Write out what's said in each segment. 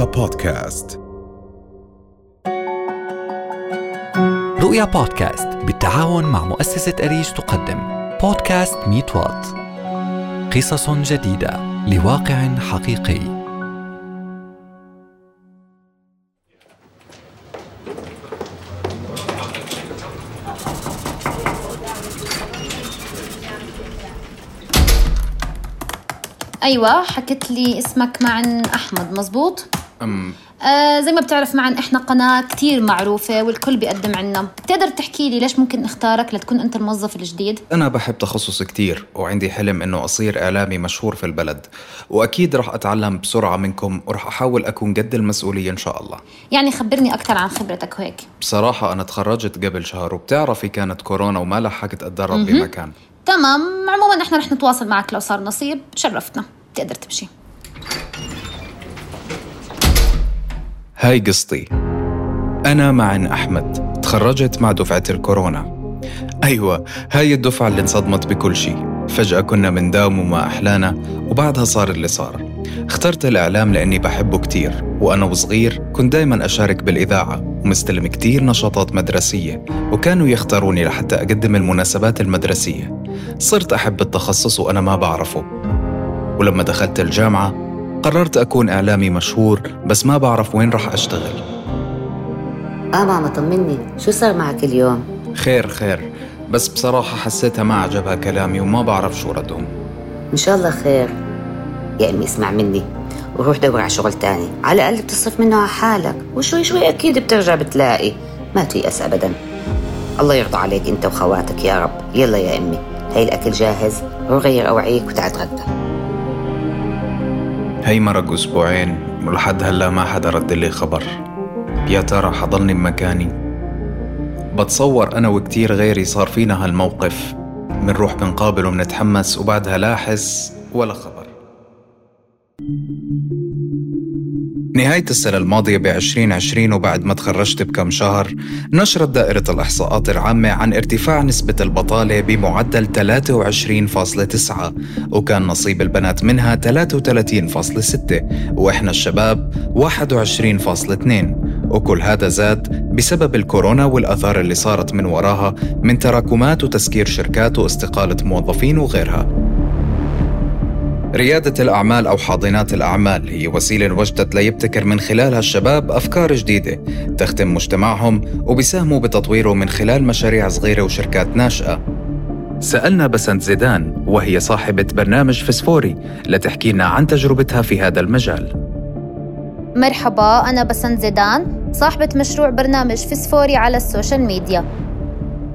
رؤيا بودكاست. رؤيا بودكاست بالتعاون مع مؤسسة أريج تقدم. بودكاست ميت وات. قصص جديدة لواقع حقيقي. أيوه حكت لي اسمك معن أحمد مزبوط؟ أم. آه زي ما بتعرف معن إحنا قناة كتير معروفة والكل بيقدم عنا. بتقدر تحكي لي ليش ممكن نختارك لتكون أنت الموظف الجديد؟ أنا بحب تخصص كتير وعندي حلم إنه أصير إعلامي مشهور في البلد. وأكيد رح أتعلم بسرعة منكم ورح أحاول أكون قد المسؤولية إن شاء الله. يعني خبرني أكثر عن خبرتك وهيك. بصراحة أنا تخرجت قبل شهر وبتعرفي كانت كورونا وما لحقت أتدرب بمكان. تمام. عموما إحنا رح نتواصل معك لو صار نصيب. شرفتنا بتقدر تمشي. هاي قصتي. أنا معن أحمد تخرجت مع دفعة الكورونا. أيوة هاي الدفعة اللي انصدمت بكل شيء فجأة كنا منداوم وما أحلانا وبعدها صار اللي صار. اخترت الإعلام لأني بحبه كتير وأنا وصغير كنت دايما أشارك بالإذاعة ومستلم كتير نشاطات مدرسية وكانوا يختاروني لحتى أقدم المناسبات المدرسية. صرت أحب التخصص وأنا ما بعرفه. ولما دخلت الجامعة قررت أكون إعلامي مشهور بس ما بعرف وين رح أشتغل. آه ماما طمني شو صار معك اليوم؟ خير خير. بس بصراحة حسيتها ما عجبها كلامي وما بعرف شو ردهم إن شاء الله خير. يا أمي اسمع مني وروح دور على شغل تاني. على الأقل بتصرف منه على حالك. وشوي شوي أكيد بترجع بتلاقي. ما تيأس ابدا. الله يرضى عليك أنت وخواتك يا رب. يلا يا أمي. هي الأكل جاهز؟ روح غير أوعيك وتعال تغدى. هي مرق أسبوعين ولحد هلا ما حدا رد لي خبر. يا ترى حضلني بمكاني؟ بتصور أنا وكتير غيري صار فينا هالموقف. منروح بنقابل ومنتحمس وبعدها لاحس ولا خبر. نهاية السنة الماضية ب 2020 وبعد ما تخرجت بكم شهر نشرت دائرة الإحصاءات العامة عن ارتفاع نسبة البطالة بمعدل 23.9 وكان نصيب البنات منها 33.6 وإحنا الشباب 21.2 وكل هذا زاد بسبب الكورونا والآثار اللي صارت من وراها من تراكمات وتسكير شركات واستقالة موظفين وغيرها. ريادة الأعمال أو حاضنات الأعمال هي وسيلة وجدت ليبتكر من خلالها الشباب أفكار جديدة تخدم مجتمعهم وبيساهموا بتطويره من خلال مشاريع صغيرة وشركات ناشئة. سألنا بسنت زيدان وهي صاحبة برنامج فسفوري لتحكي لنا عن تجربتها في هذا المجال. مرحبا أنا بسنت زيدان صاحبة مشروع برنامج فسفوري على ال social media.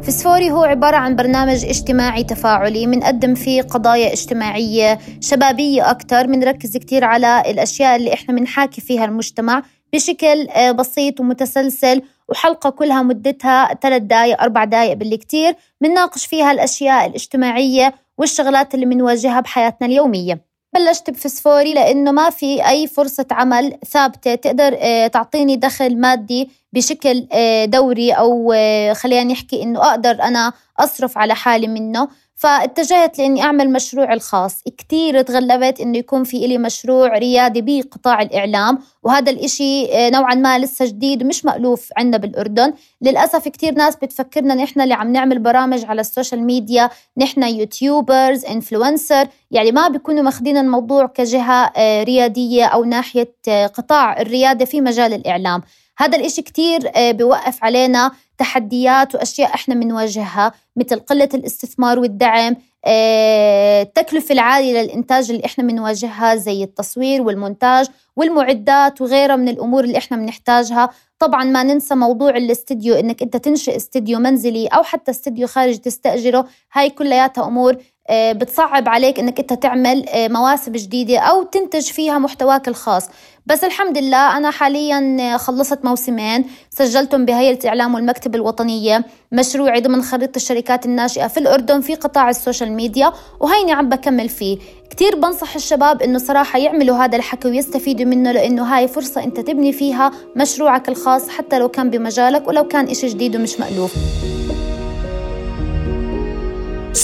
فسفوري هو عبارة عن برنامج اجتماعي تفاعلي منقدم فيه قضايا اجتماعية شبابية أكتر منركز كتير على الأشياء اللي إحنا منحاكي فيها المجتمع بشكل آه، بسيط ومتسلسل وحلقة كلها مدتها ثلاث دقايق أربع دقايق بالكتير منناقش فيها الأشياء الاجتماعية والشغلات اللي منواجهها بحياتنا اليومية. بلشت بفسفوري لأنه ما في أي فرصة عمل ثابتة. تقدر آه، تعطيني دخل مادي بشكل آه، دوري أو آه، خلينا نحكي إنه أقدر أنا أصرف على حالي منه. فاتجهت لإني أعمل مشروع الخاص. كتير تغلبت إنه يكون في إلي مشروع ريادي بقطاع الإعلام وهذا الإشي آه، نوعا ما لسه جديد ومش مألوف عندنا بالأردن. للأسف كتير ناس بتفكرنا نحن اللي عم نعمل برامج على ال social media نحن YouTubers influencer يعني ما بيكونوا ماخذين الموضوع كجهة آه، ريادية أو ناحية آه، قطاع الريادة في مجال الإعلام. هذا الإشي كتير آه، بيوقف علينا تحديات وأشياء إحنا بنواجهها مثل قلة الاستثمار والدعم آه، التكلفة العالية للإنتاج اللي إحنا بنواجهها زي التصوير والمونتاج والمعدات وغيرها من الأمور اللي إحنا بنحتاجها طبعا ما ننسى موضوع الاستديو إنك أنت تنشئ استديو منزلي أو حتى استديو خارج تستأجره. هاي كلياتها أمور بتصعب عليك إنك أنت تعمل آه، مواسم جديدة أو تنتج فيها محتواك الخاص. بس الحمد لله أنا حاليا خلصت موسمين سجلتهم بهيئة الإعلام والمكتبة الوطنية مشروعي ضمن خريطة الشركات الناشئة في الأردن في قطاع ال social media وهيني عم بكمل فيه. كتير بنصح الشباب إنه صراحة يعملوا هذا الحكي ويستفيدوا منه لأنه هاي فرصة أنت تبني فيها مشروعك الخاص حتى لو كان بمجالك ولو كان إشي جديد ومش مألوف.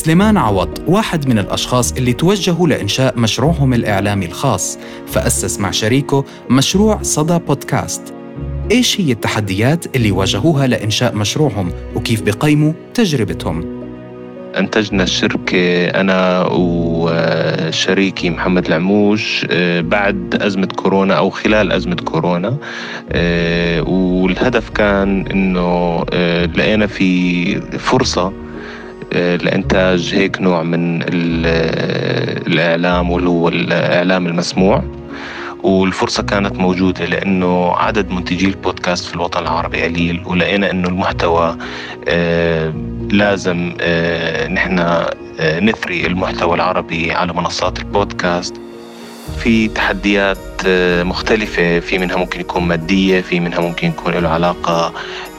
سليمان عوض واحد من الأشخاص اللي توجهوا لإنشاء مشروعهم الإعلامي الخاص. فأسس مع شريكه مشروع صدى بودكاست. إيش هي التحديات اللي واجهوها لإنشاء مشروعهم؟ وكيف بقيموا تجربتهم؟ أنتجنا الشركة أنا وشريكي محمد العموش آه، بعد أزمة كورونا أو خلال أزمة كورونا. آه، والهدف كان إنه آه، لقينا في فرصة لإنتاج هيك نوع من الإعلام واللي هو الإعلام المسموع. والفرصة كانت موجودة لأنه عدد منتجي البودكاست في الوطن العربي قليل ولقينا أنه المحتوى آه لازم آه نحن آه نثري المحتوى العربي على منصات البودكاست. في تحديات آه، مختلفة. في منها ممكن يكون مادية في منها ممكن يكون له علاقة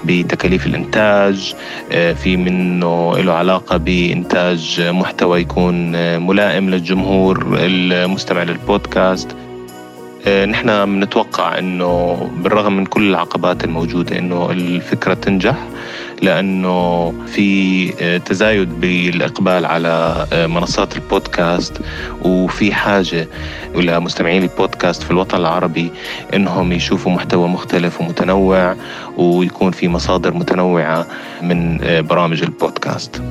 بتكاليف الإنتاج آه، في منه له علاقة بإنتاج محتوى يكون آه، ملائم للجمهور المستمع للبودكاست. نحن بنتوقع إنه بالرغم من كل العقبات الموجودة إنه الفكرة تنجح. لأنه في آه، تزايد بالإقبال على آه، منصات البودكاست وفي حاجة لمستمعين البودكاست في الوطن العربي إنهم يشوفوا محتوى مختلف ومتنوع ويكون في مصادر متنوعة من برامج البودكاست.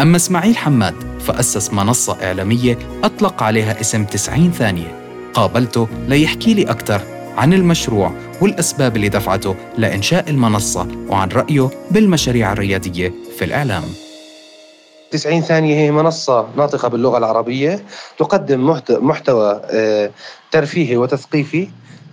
أما إسماعيل حماد فأسس منصة إعلامية أطلق عليها اسم 90 ثانية قابلته ليحكي لي أكثر عن المشروع والأسباب اللي دفعته لإنشاء المنصة وعن رأيه بالمشاريع الريادية في الإعلام. 90 ثانية هي منصة ناطقة باللغة العربية تقدم محتوى آه، ترفيهي وتثقيفي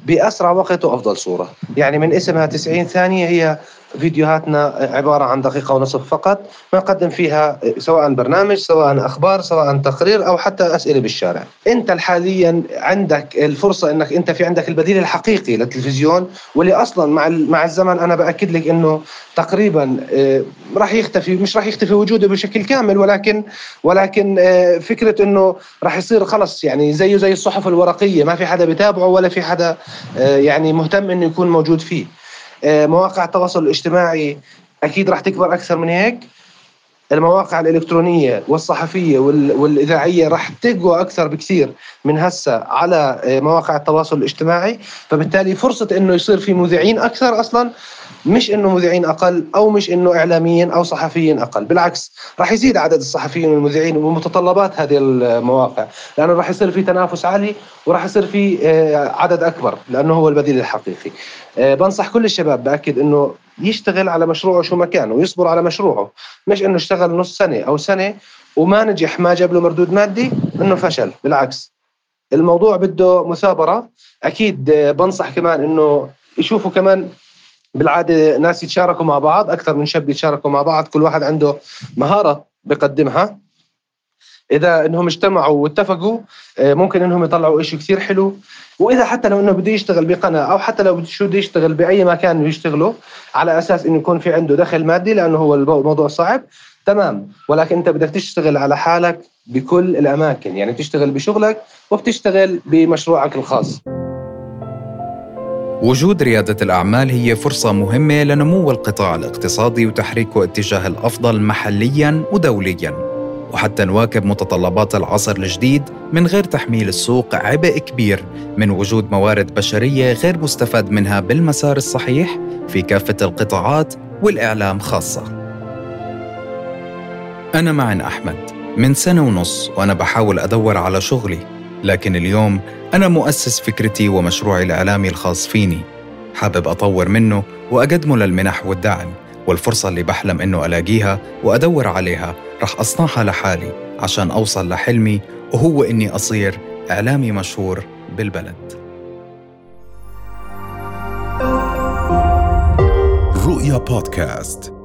بأسرع وقت وأفضل صورة. يعني من اسمها 90 ثانية هي فيديوهاتنا عبارة عن دقيقة ونصف فقط نقدم فيها سواء برنامج سواء أخبار سواء تقرير أو حتى أسئلة بالشارع. أنت حاليا عندك الفرصة أنك أنت في عندك البديل الحقيقي للتلفزيون واللي أصلا مع مع الزمن أنا بأكد لك أنه تقريبا آه، راح يختفي مش راح يختفي وجوده بشكل كامل ولكن ولكن آه، فكرة أنه راح يصير خلص يعني زيه زي الصحف الورقية ما في حدا بتابعه ولا في حدا آه، يعني مهتم أنه يكون موجود فيه. مواقع التواصل الاجتماعي أكيد راح تكبر أكثر من هيك. المواقع الإلكترونية والصحفية والإذاعية راح تقوى أكثر بكثير من هسه على آه، مواقع التواصل الاجتماعي. فبالتالي فرصة إنه يصير في مذيعين أكثر أصلا مش إنه مذيعين أقل أو مش إنه إعلاميين أو صحفيين أقل بالعكس راح يزيد عدد الصحفيين والمذيعين ومتطلبات هذه المواقع لأنه راح يصير في تنافس عالي وراح يصير في آه، عدد أكبر لأنه هو البديل الحقيقي. آه، بنصح كل الشباب بأكد إنه يشتغل على مشروعه شو ما كان ويصبر على مشروعه مش إنه اشتغل نص سنة أو سنة وما نجح ما جاب له مردود مادي إنه فشل. بالعكس الموضوع بده مثابرة. أكيد آه، بنصح كمان إنه يشوفوا كمان بالعادة ناس يتشاركوا مع بعض أكثر من شاب يتشاركوا مع بعض كل واحد عنده مهارة بقدمها إذا إنهم اجتمعوا واتفقوا آه، ممكن إنهم يطلعوا شيء كثير حلو. وإذا حتى لو إنه بده يشتغل بقناة أو حتى لو بده يشتغل بأي مكان يشتغله على أساس إنه يكون في عنده دخل مادي لأنه هو الموضوع صعب تمام. ولكن أنت بدك تشتغل على حالك بكل الأماكن يعني تشتغل بشغلك وبتشتغل بمشروعك الخاص. وجود ريادة الأعمال هي فرصة مهمة لنمو القطاع الاقتصادي وتحريكه اتجاه الأفضل محلياً ودولياً. وحتى نواكب متطلبات العصر الجديد من غير تحميل السوق عبء كبير من وجود موارد بشرية غير مستفاد منها بالمسار الصحيح في كافة القطاعات والإعلام خاصة. أنا معن أحمد. من سنة ونص وأنا بحاول أدور على شغلي لكن اليوم أنا مؤسس فكرتي ومشروعي الإعلامي الخاص فيني. حابب أطور منه وأقدمه للمنح والدعم والفرصة اللي بحلم إنه ألاقيها وأدور عليها رح أصنعها لحالي عشان أوصل لحلمي وهو إني أصير إعلامي مشهور بالبلد. رؤيا بودكاست.